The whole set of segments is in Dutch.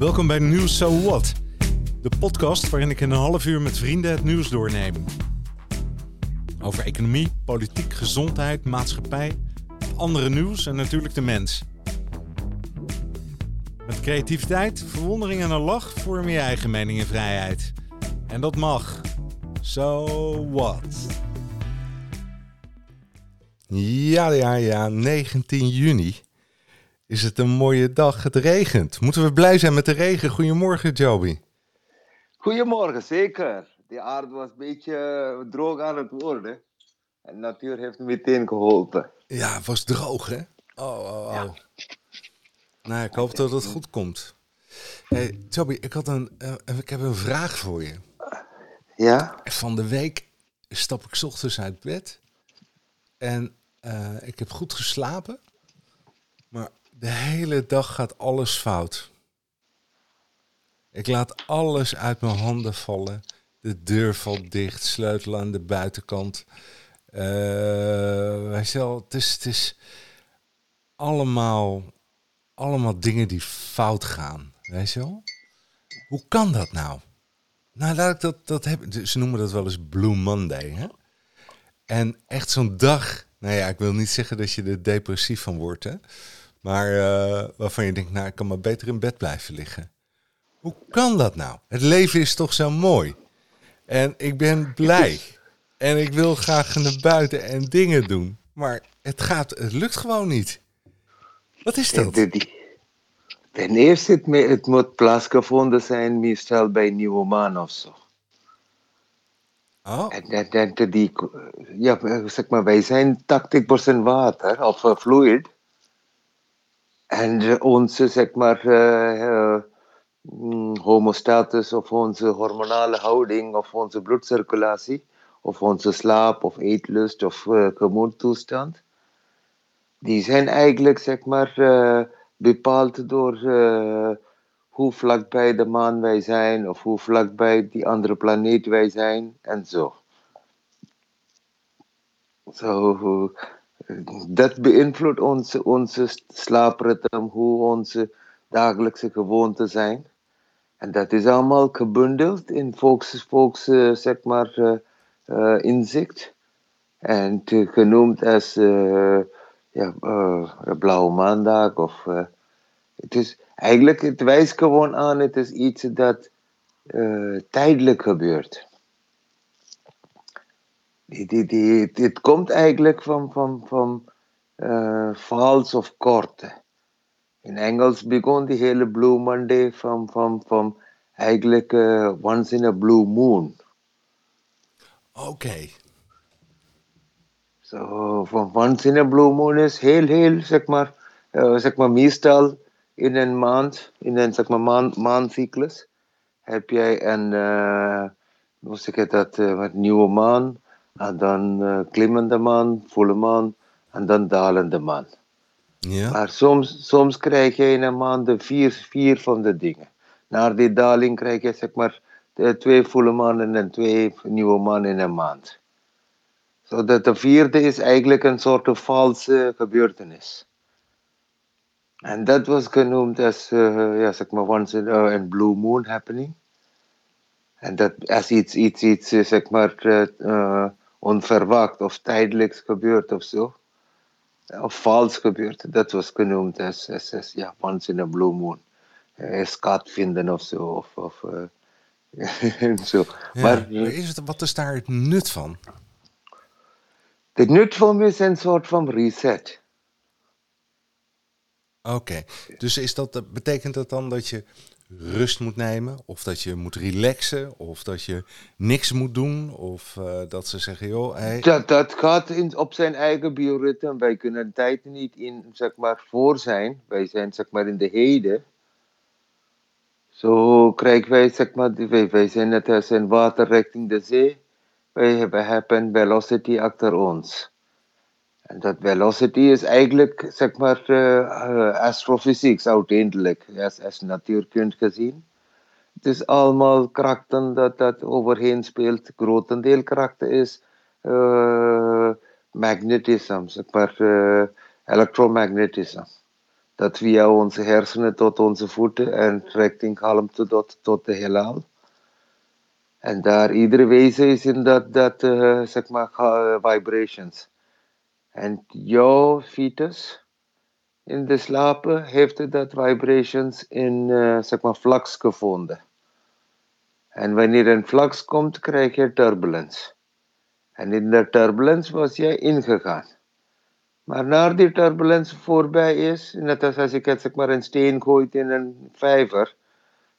Welkom bij Nieuws So What, de podcast waarin ik in een half uur met vrienden het nieuws doorneem. Over economie, politiek, gezondheid, maatschappij, andere nieuws en natuurlijk de mens. Met creativiteit, verwondering en een lach vorm je eigen mening en vrijheid. En dat mag. So what? Ja, ja, ja, 19 juni is het een mooie dag. Het regent. Moeten we blij zijn met de regen? Goedemorgen, Joby. Goedemorgen, zeker. De aarde was een beetje droog aan het worden. En de natuur heeft meteen geholpen. Ja, het was droog, hè? Oh, oh, oh. Ja. Nou, ik hoop dat het goed komt. Hey, Joby, ik, had een, uh, ik heb een vraag voor je. Ja? Van de week stap ik ochtends uit bed. En uh, ik heb goed geslapen. Maar de hele dag gaat alles fout. Ik laat alles uit mijn handen vallen. De deur valt dicht, sleutel aan de buitenkant. Uh, zelf, het, is, het is allemaal, allemaal dingen die fout gaan. Weet je wel? Hoe kan dat nou? Nou, ik dat, dat hebben. Ze noemen dat wel eens Blue Monday. Hè? En echt zo'n dag. Nou ja, ik wil niet zeggen dat je er depressief van wordt. Hè? Maar uh, waarvan je denkt, nou, ik kan maar beter in bed blijven liggen. Hoe kan dat nou? Het leven is toch zo mooi. En ik ben blij. En ik wil graag naar buiten en dingen doen. Maar het, gaat, het lukt gewoon niet. Wat is dat? Ten eerste, het, het moet plaatsgevonden zijn, meestal bij nieuwe maan of zo. Oh. En, en, en die, ja, zeg maar, wij zijn 80% water of uh, fluid. En onze, zeg maar, uh, uh, homostatus of onze hormonale houding of onze bloedcirculatie of onze slaap of eetlust of uh, gemoedtoestand, die zijn eigenlijk, zeg maar, bepaald door hoe vlakbij de maan wij zijn of hoe vlakbij die andere planeet wij zijn en zo. Zo, dat beïnvloedt onze, onze slaapritme, hoe onze dagelijkse gewoonten zijn. En dat is allemaal gebundeld in volks, volks uh, zeg maar, uh, uh, inzicht. En genoemd als ja, blauwe maandag. Of, het is, eigenlijk, het wijst gewoon aan, het is iets dat tijdelijk gebeurt die, die, die, dit komt eigenlijk van, van, van uh, vals of korte. In Engels begon die hele Blue Monday van, van, van eigenlijk uh, once in a blue moon. Oké. Okay. Zo, so, van once in a blue moon is heel, heel, zeg maar, uh, zeg maar meestal in een maand, in een zeg maar maan, maandcyclus, heb jij een, uh, hoe zeg je dat, uh, nieuwe maan, en dan uh, klimmende maan, volle maan en dan dalende maan. Ja. Maar soms, soms krijg je in een maand de vier, vier van de dingen. Na die daling krijg je zeg maar twee volle maanden en twee nieuwe maanden in een maand. Zodat de vierde is eigenlijk een soort valse gebeurtenis. En dat was genoemd als, uh, ja, zeg maar, once in uh, a blue moon happening. En dat als iets, iets, iets, zeg maar, uh, onverwacht of tijdelijks gebeurt of zo. Of vals gebeurt. Dat was genoemd als, als, als ja, once in a blue moon. Uh, skat vinden of zo. Of, of, uh, zo. Ja, maar, is het, wat is daar het nut van? Het nut van is een soort van reset. Oké, okay. dus is dat, betekent dat dan dat je rust moet nemen, of dat je moet relaxen, of dat je niks moet doen, of uh, dat ze zeggen, joh, dat, dat gaat in, op zijn eigen bioritme. Wij kunnen tijd niet in, zeg maar, voor zijn. Wij zijn, zeg maar, in de heden. Zo krijgen wij, zeg maar, wij, wij zijn net als een water richting de zee. Wij hebben, hebben velocity achter ons. Dat velocity is eigenlijk, zeg maar, uh, astrophysics uiteindelijk, als, als natuurkunde gezien. Het is allemaal krachten dat dat overheen speelt. Grotendeel krachten is uh, magnetisme, zeg maar, elektromagnetisme. Dat via onze hersenen tot onze voeten en richting kalmte tot, tot de heelal. En daar iedere wezen is in dat, dat uh, zeg maar, vibrations. En jouw fetus in de slapen heeft dat vibrations in uh, zeg maar, flux gevonden. En wanneer een flux komt, krijg je turbulence. En in de turbulence was jij ingegaan. Maar na die turbulence voorbij is, net als als het, zeg maar, een steen gooit in een vijver,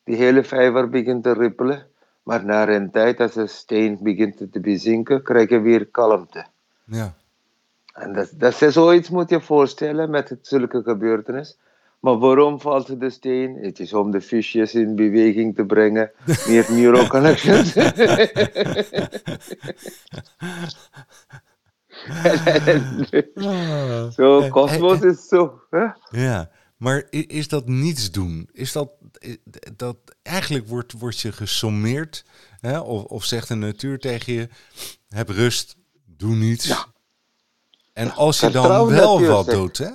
die hele vijver begint te rippelen. Maar na een tijd, als de steen begint te bezinken, krijg je weer kalmte. Ja. En dat, dat is zoiets moet je voorstellen met het, zulke gebeurtenis. Maar waarom valt de steen? Het is om de visjes in beweging te brengen. Meer neuroconnections. zo, kosmos is zo. Hè? Ja, maar is dat niets doen? Is dat, dat eigenlijk wordt, wordt je gesommeerd? Hè? Of, of zegt de natuur tegen je: heb rust, doe niets. Ja. En als je dan wel wat doet, hè?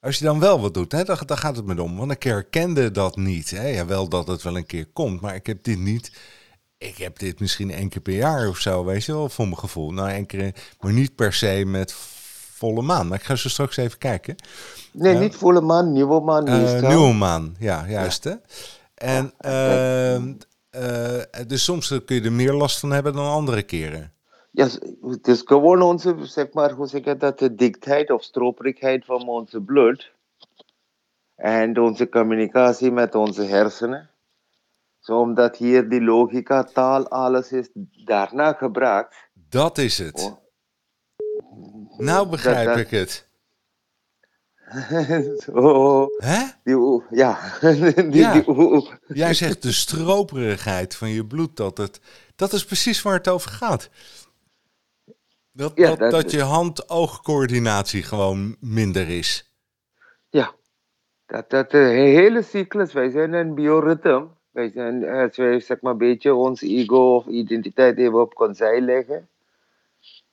Als je dan wel wat doet, hè, dan, dan gaat het me om. Want ik herkende dat niet. Hè. Ja, wel dat het wel een keer komt, maar ik heb dit niet. Ik heb dit misschien één keer per jaar of zo, weet je wel, voor mijn gevoel. Nou, één keer, maar niet per se met volle maan. Maar ik ga zo straks even kijken. Nee, niet volle maan, nieuwe maan. Uh, nieuwe maan, ja, juist hè. En ja, uh, dus soms kun je er meer last van hebben dan andere keren. Ja, het is gewoon onze, zeg maar, hoe zeg je dat, de dichtheid of stroperigheid van onze bloed. En onze communicatie met onze hersenen. Zo omdat hier die logica, taal, alles is daarna gebruikt. Dat is het. Oh. Nou begrijp dat, dat... ik het. Zo. Hè? Die, ja. die, ja. Die, Jij zegt de stroperigheid van je bloed, dat, het, dat is precies waar het over gaat. Dat, Ja, dat, dat- dat je hand-oogcoördinatie gewoon minder is. Ja, dat, dat de hele cyclus, wij zijn een bioritme. Wij zijn, als wij zeg maar een beetje ons ego of identiteit even op konzij leggen,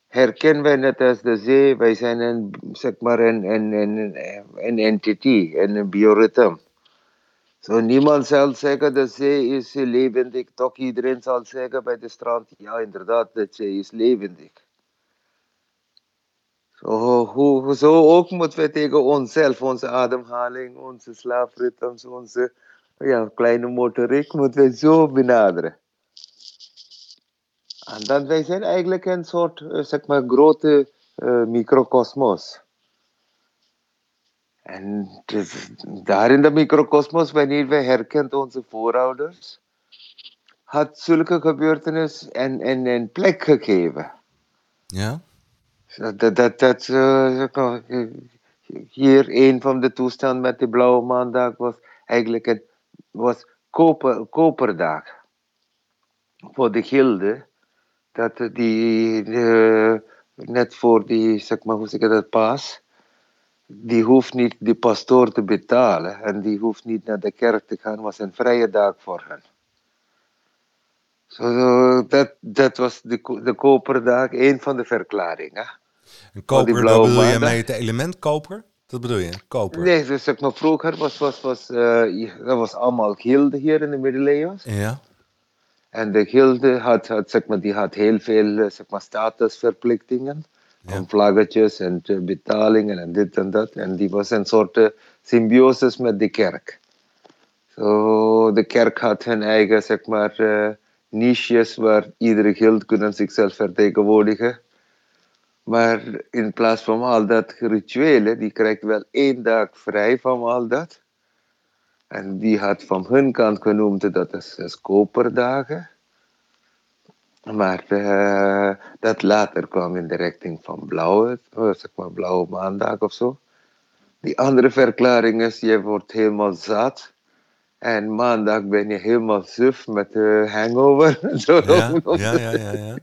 herkennen wij net als de zee, wij zijn een, zeg maar een, een, een, een entity, een bioritme. Zo niemand zal zeggen de zee is levendig, toch iedereen zal zeggen bij de strand, ja inderdaad, de zee is levendig. Zo, hoe, zo ook moeten we tegen onszelf, onze ademhaling, onze slaapritmes, onze ja, kleine motoriek, moeten we zo benaderen. En dan wij zijn eigenlijk een soort, eh, zeg maar, grote uh, microcosmos. En daar in de microcosmos, wanneer wij herkent onze voorouders, had zulke gebeurtenis een, een, een plek gegeven. Ja? Dat, dat, dat, uh, hier een van de toestanden met de blauwe maandag was eigenlijk een was koper, koperdag voor de gilde. Dat die uh, net voor die, zeg maar, hoe zeg ik dat, paas, die hoeft niet de pastoor te betalen en die hoeft niet naar de kerk te gaan, was een vrije dag voor hen. So, dat, was de, de koperdag, een van de verklaringen. En koper, bedoel je mee het element koper? Dat bedoel je, koper? Nee, dus zeg maar, vroeger was, was, was, uh, dat was allemaal gilde hier in de middeleeuwen. Ja. En de gilde had, had, zeg maar, die had heel veel eh, zeg maar, statusverplichtingen. Ja. Om vlaggetjes en betalingen en dit en dat. En die was een soort uh, symbiosis met de kerk. So, de kerk had hun eigen zeg maar, uh, niches waar iedere gild kunnen zichzelf vertegenwoordigen. Maar in plaats van al dat rituelen, die krijgt wel één dag vrij van al dat. En die had van hun kant genoemd dat is, is koperdagen. Maar uh, dat later kwam in de richting van blauwe, uh, zeg maar blauwe maandag of zo. Die andere verklaring is, je wordt helemaal zat. En maandag ben je helemaal suf met uh, hangover. zo Ja, ja, ja, ja, ja.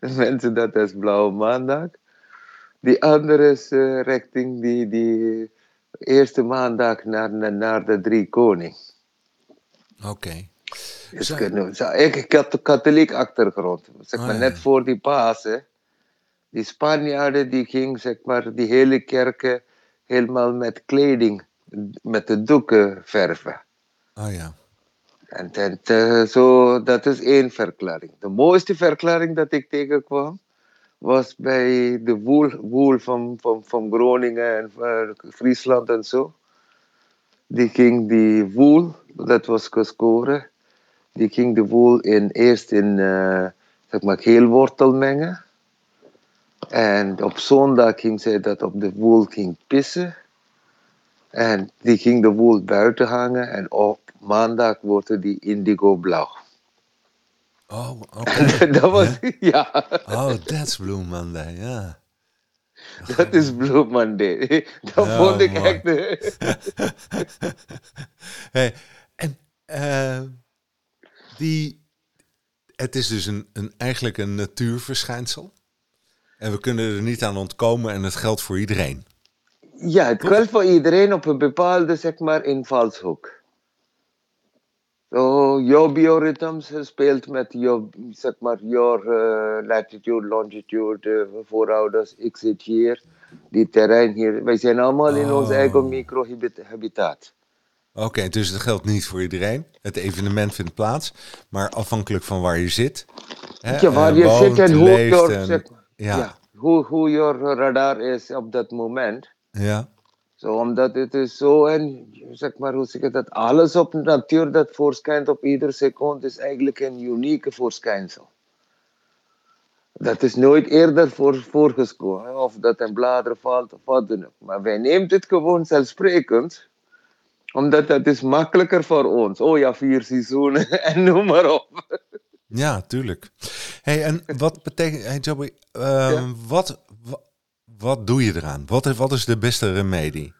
mensen dat is blauwe maandag. Die andere is uh, richting die, die eerste maandag naar, naar, naar de drie koning. Oké. Dus kunnen we- zo, ik, ik had een katholiek achtergrond. Zeg Oh, maar, ja. net voor die Pasen. Die Spanjaarden die ging zeg maar, die hele kerken helemaal met kleding met de doeken verven. Oh ja. En te- zo, dat is één verklaring. De mooiste verklaring dat ik tegenkwam was bij de woel, woel van, van, van Groningen en eh, Friesland en zo. Die ging die woel, dat was gescoren, die ging de woel in, eerst in eh zeg maar geelwortel mengen. En op zondag ging zij dat op de woel ging pissen. En die ging de woel buiten hangen en op maandag wordt die indigo blauw. Oh, oké. dat was, ja, Oh, that's Blue Monday, ja. dat is Blue Monday. Dat vond ik echt... hey, en eh, die, het is dus een, een, eigenlijk een natuurverschijnsel. En we kunnen er niet aan ontkomen en het geldt voor iedereen. Ja, het geldt voor iedereen op een bepaalde, zeg maar, invalshoek. Zo, jouw bioritmes speelt met jouw, zeg maar, jouw eh, latitude, longitude, eh, voorouders. Ik zit hier, die terrein hier. Wij zijn allemaal in ons Oh. eigen microhabitat. Oké, dus het geldt niet voor iedereen. Het evenement vindt plaats, maar afhankelijk van waar je zit. Hè, Ja, waar eh, je woont, zit en hoe leeft jouw, en- zeg maar, ja, ja, hoe, hoe jouw radar is op dat moment. Ja, Zo, omdat het is zo en zeg maar, hoe zeg ik dat? Alles op de natuur dat voorschijnt op iedere seconde is eigenlijk een unieke verschijnsel. Dat is nooit eerder voor, voorgekomen, of dat een blader valt of wat dan ook. Maar wij nemen het gewoon zelfsprekend, omdat dat is makkelijker voor ons. Oh ja, vier seizoenen en noem maar op. ja, tuurlijk. Hey, en wat betekent, hey Joby, ehm, Ja. wat, wat, doe je eraan? Wat, wat is de beste remedie?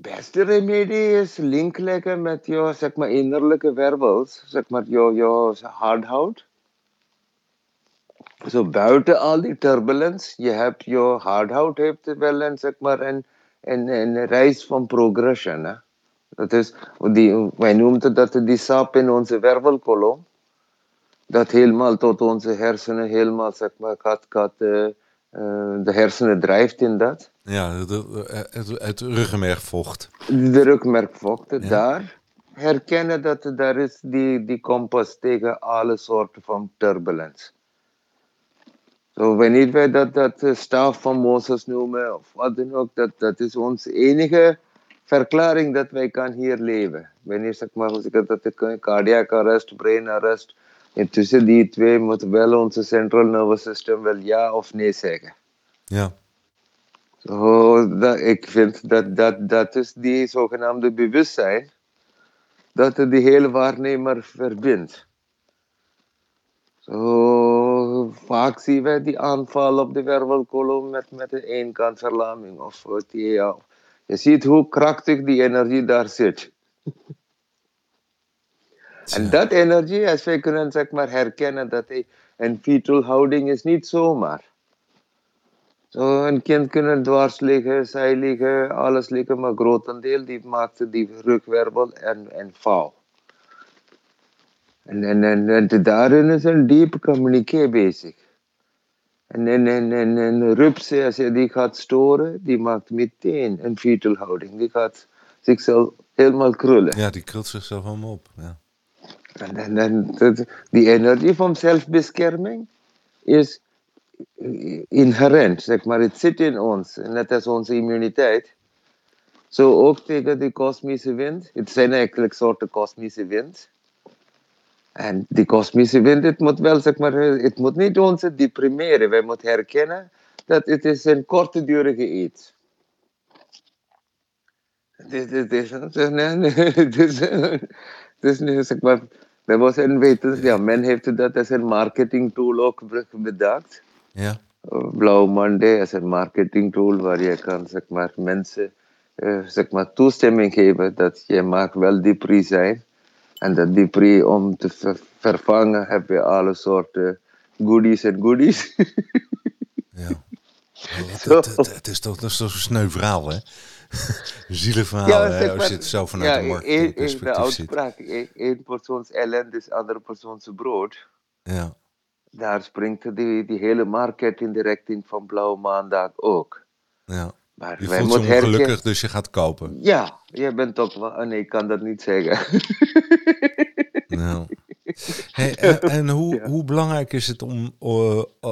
beste remedie is link leggen met jouw zeg maar, innerlijke wervels, zeg maar jouw, jouw hardhout. Zo buiten al die turbulence, je hebt jouw hardhout heeft wel een, zeg maar, een, een, een reis van progression. Dat is, die, wij noemen dat die sap in onze wervelkolom. Dat helemaal tot onze hersenen, helemaal zeg maar, gaat, gaat, eh, de hersenen drijft in dat. Ja, de- het, het ruggenmergvocht. de rugmerkvochten daar herkennen dat daar is die, die kompas tegen alle soorten van turbulence. Zo, wanneer wij dat, dat eh, staf van Mozes noemen of wat dan ook, dat, dat is onze enige verklaring dat wij kan hier leven. Wanneer zeg maar, zeg ik dat, dat cardiac arrest, brain arrest, en tussen die twee moet wel onze central nervous system wel ja of nee zeggen. Ja, dat, ik vind dat, dat dat is die zogenaamde bewustzijn dat het die hele waarnemer verbindt. Zo, vaak zien wij die aanval op de wervelkolom met, met een eenkantverlaming. Of die, ja. Je ziet hoe krachtig die energie daar zit. En dat energie, als wij kunnen zeg maar, herkennen dat hij een fetal houding is niet zomaar. Zo, een kind kan dwars liggen, zij liggen, alles liggen, maar grotendeel die maakt die rugwervel en, en vouw. En, en, en, en daarin is een diep communiqué bezig. En, en, en, en, en als je die gaat storen, die maakt meteen een fetal houding. Die gaat zichzelf helemaal krullen. ja die krult zichzelf allemaal op. Ja. En, dat- die energie van zelfbescherming is inherent, zeg maar. Het zit in ons, net als onze immuniteit. Zo ook tegen de kosmische wind. Het zijn eigenlijk soorten kosmische wind. En die kosmische wind, het moet wel, zeg maar, het moet niet ons deprimeren. Wij moeten herkennen dat het is een kortdurige iets. Is, dit is, het is, het is zeg maar, er was een wetens, ja, men heeft dat als een marketing tool ook bedacht. Ja, Blauw Monday is een marketing tool waar je kan zeg maar, mensen eh, zeg maar, toestemming geven dat je mag wel depri zijn. En dat depri om te ver- vervangen heb je alle soorten goodies en goodies. ja. Oh, het, het, het is toch, dat is toch een sneu verhaal, hè? Een zielig verhaal, hè? Als maar, je het zo vanuit ja, een één- de ziet. uitspraak, één- één persoons ellende is andere persoons brood. Ja, Daar springt die, die hele market in de richting van Blauw Maandag ook. ja. Maar Je wij voelt je ongelukkig, dus je gaat kopen. Ja, je bent ook wel. oh Nee, ik kan dat niet zeggen. Hey, en en hoe, Ja. hoe belangrijk is het om,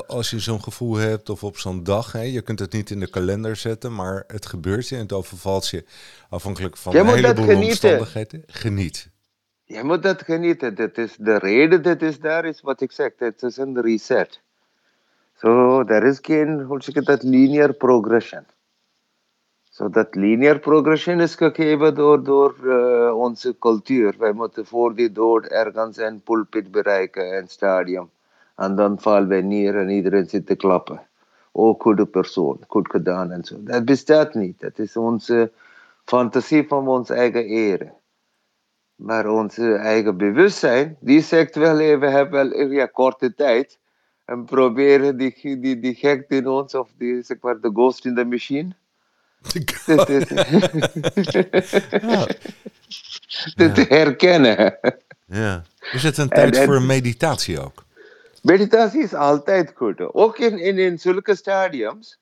als je zo'n gevoel hebt of op zo'n dag, hè, je kunt het niet in de kalender zetten, maar het gebeurt je en het overvalt je afhankelijk van een dat heleboel omstandigheden. Geniet. Je moet dat genieten. Dat is de reden dat is daar is wat ik zeg. Het is een reset. So, er is geen, hoe zeg ik dat, linear progression. So, dat linear progression is gegeven door, door eh, onze cultuur. Wij moeten voor die dood ergens een pulpit bereiken, een stadium. En dan vallen wij neer en iedereen zit te klappen. Oh, goede persoon, goed gedaan en zo. Dat bestaat niet. Dat is onze fantasie van onze eigen ere. Maar onze eigen bewustzijn, die zegt wel, we hebben wel ja, korte tijd. En proberen die, die, die gekte in ons, of die, zeg maar, de ghost in the machine. Te, Ja. herkennen. ja. Is het een tijd en- voor een meditatie ook? Meditatie is altijd goed. Ook in, in, in zulke stadiums.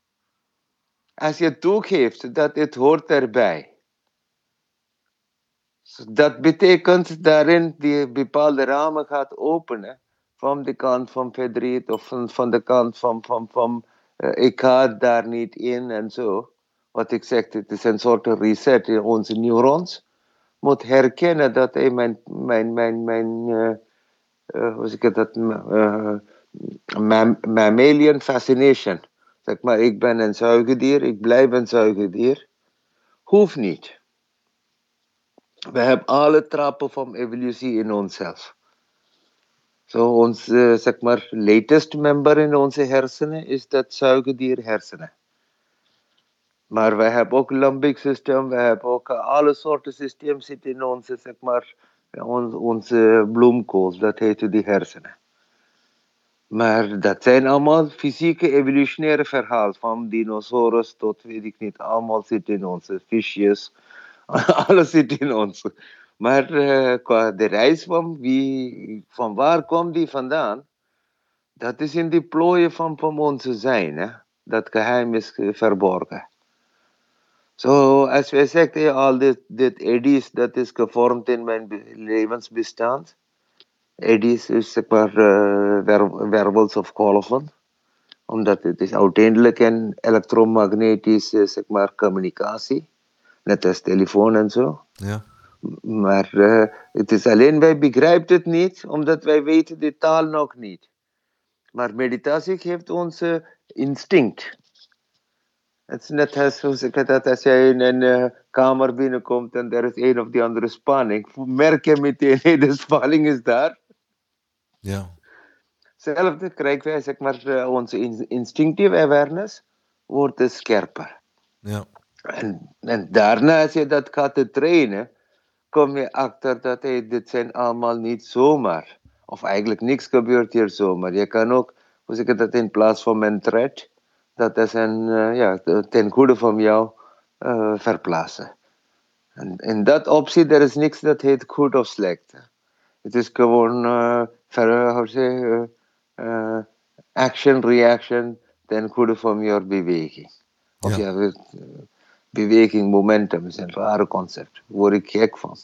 Als je toegeeft dat het hoort erbij. Dat betekent daarin die bepaalde ramen gaat openen. Van de kant van verdriet of van, van de kant van, van, van eh, ik ga daar niet in en zo. Wat ik zeg, het is een soort reset in onze neurons. Moet herkennen dat hey, mijn, mijn, mijn, mijn eh, eh, hoe zeg dat, eh, mam- mammalian fascination. Zeg maar, ik ben een zuigerdier, ik blijf een zuigerdier. Hoeft niet. We hebben alle trappen van evolutie in onszelf. Zo, ons, eh, zeg maar, latest member in onze hersenen is dat zuigerdier hersenen. Maar we hebben ook limbic systeem, we hebben ook alle soorten systeem zitten in onze, zeg maar, ons, onze bloemkool, dat heet die hersenen. Maar dat zijn allemaal fysieke evolutionaire verhalen, van dinosaurus tot weet ik niet, allemaal zit in onze visjes, alles zit in ons. Maar eh, qua de reis van, wie, van waar kwam die vandaan, dat is in die plooien van, van onze zijn, hè? dat geheim is eh, verborgen. Zo, als wij zeggen, hey, al dit, dit eddies, dat is gevormd in mijn be- levensbestand. Eddies is zeg maar eh, wervels of golven. Omdat het is uiteindelijk een elektromagnetische zeg maar, communicatie. Net als telefoon en zo. Ja. Maar eh, het is alleen, wij begrijpen het niet, omdat wij weten de taal nog niet. Maar meditatie geeft ons eh, instinct. Het is net als, hoe zeg ik dat, als jij in een eh, kamer binnenkomt en er is een of die andere spanning, merk je meteen, hey, de spanning is daar. Ja. Hetzelfde krijgen wij, zeg maar, eh, onze in- instinctive awareness wordt eh, scherper. Ja. En, en daarna, als je dat gaat te trainen, kom je achter dat hey, dit zijn allemaal niet zomaar. Of eigenlijk niks gebeurt hier zomaar. Je kan ook, hoe zeg ik dat, in plaats van een threat, dat is een, eh, ja, ten goede van jou eh, verplaatsen. En in dat optie, er is niks dat heet goed of slecht. Het is gewoon, eh, ver, hoe zeg je, eh, eh, action, reaction, ten goede van jouw beweging. Of Ja. beweging, momentum is een rare concept. Word ik gek van.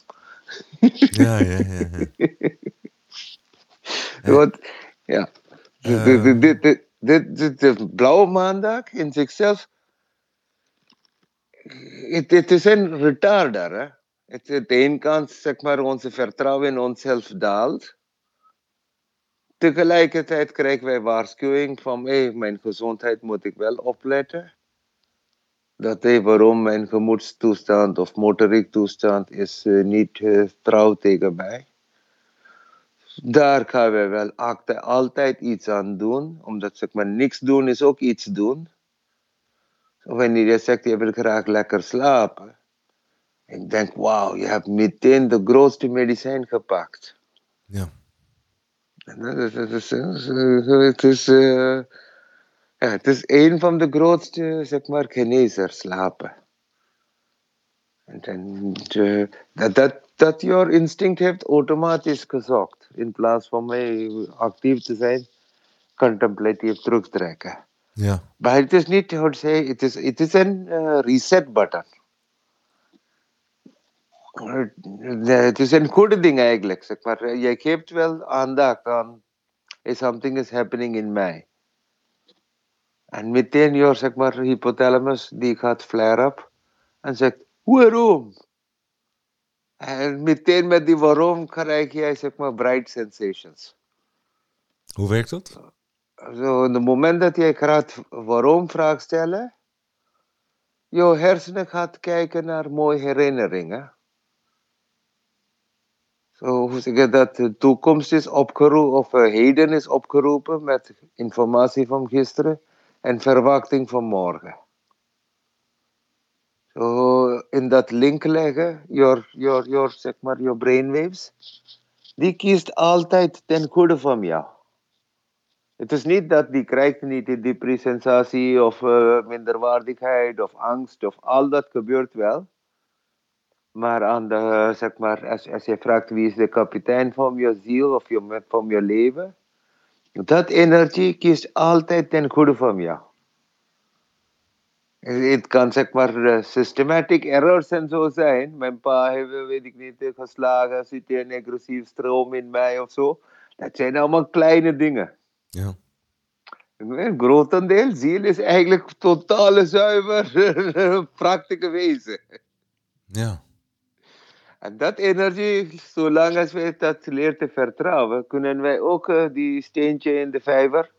Ja, ja, ja. ja. Want, ja. Eh. De, de, de, blauwe maandag in zichzelf, het, het is een retarder. Hè? Het, het de ene kant, zeg maar, onze vertrouwen in onszelf daalt. Tegelijkertijd krijgen wij waarschuwing van, hé, mijn gezondheid moet ik wel opletten. Dat hé, waarom mijn gemoedstoestand of motoriek toestand is eh, niet eh, trouw tegen mij. Daar gaan we wel acte- altijd iets aan doen, omdat zeg maar niks doen is ook iets doen. Wanneer je zegt je wil graag lekker slapen, ik denk wauw, je hebt meteen de grootste medicijn gepakt. Ja. Dat is- eh, Het is, eh, ja, het is een van de grootste zeg maar, genezers, slapen. En, eh, dat, dat, dat jouw instinct heeft automatisch gezorgd. In plaats van mij actief te zijn, contemplatief terugtrekken. Ja. Maar het is niet, hoe zeggen, het is, het is een eh, reset button. Eh, Het is een goede ding eigenlijk, zeg maar. Eh, Je geeft wel aandacht aan, is something is happening in mij. En meteen je, zeg maar, hypothalamus, die gaat flare up en zegt, waarom? En meteen met die waarom krijg jij, zeg maar, bright sensations. Hoe werkt dat? Zo, op het moment dat jij gaat waarom vraag stellen, je hersenen gaat kijken naar mooie herinneringen. Zo, hoe zeg je dat? De toekomst is opgeroepen, of eh, heden is opgeroepen met informatie van gisteren en verwachting van morgen. Zo, in dat link leggen, your, your, your, zeg maar, your brainwaves, die kiest altijd ten goede van jou. Het is niet dat die krijgt niet die depressensatie of eh, minderwaardigheid of angst of al dat gebeurt wel. Maar aan de, zeg maar, als, je vraagt wie is de kapitein van je ziel of van je leven, dat energie kiest altijd ten goede van jou. Het kan eh, systematic errors en zo zijn. Mijn pa heeft, weet ik niet, geslagen, zit er een agressief stroom in mij of zo. Dat zijn allemaal kleine dingen. Ja. Een grotendeel ziel is eigenlijk totale zuiver, praktische wezen. Ja. En dat energie, zolang als wij dat leren te vertrouwen, kunnen wij ook eh, die steentje in de vijver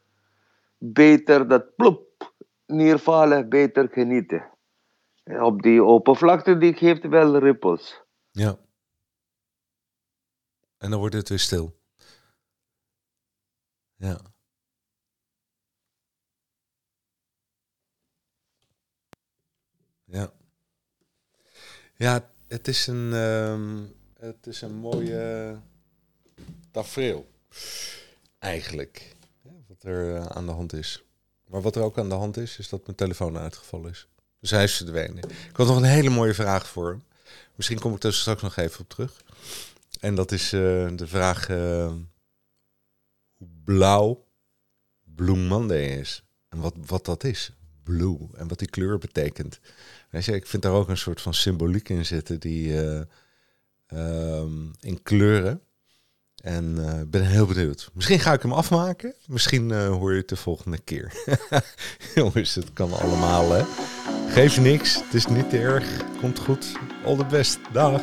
beter dat plop neervallen, beter genieten. En op die oppervlakte die geeft wel rippels. Ja. En dan wordt het weer stil. Ja. Ja. Ja, het is een, ehm, het is een mooie tafereel. Eigenlijk. Wat er eh, aan de hand is. Maar wat er ook aan de hand is, is dat mijn telefoon uitgevallen is. Dus hij is verdwenen. Ik had nog een hele mooie vraag voor hem. Misschien kom ik er straks nog even op terug. En dat is eh, de vraag eh, hoe blauw Blue Monday is. En wat, wat dat is. Blue. En wat die kleur betekent. Ik vind daar ook een soort van symboliek in zitten die eh, ehm, in kleuren. En eh, ben heel benieuwd. Misschien ga ik hem afmaken. Misschien eh, hoor je het de volgende keer. Jongens, het kan allemaal hè. Geef niks. Het is niet te erg. Komt goed. All the best. Dag.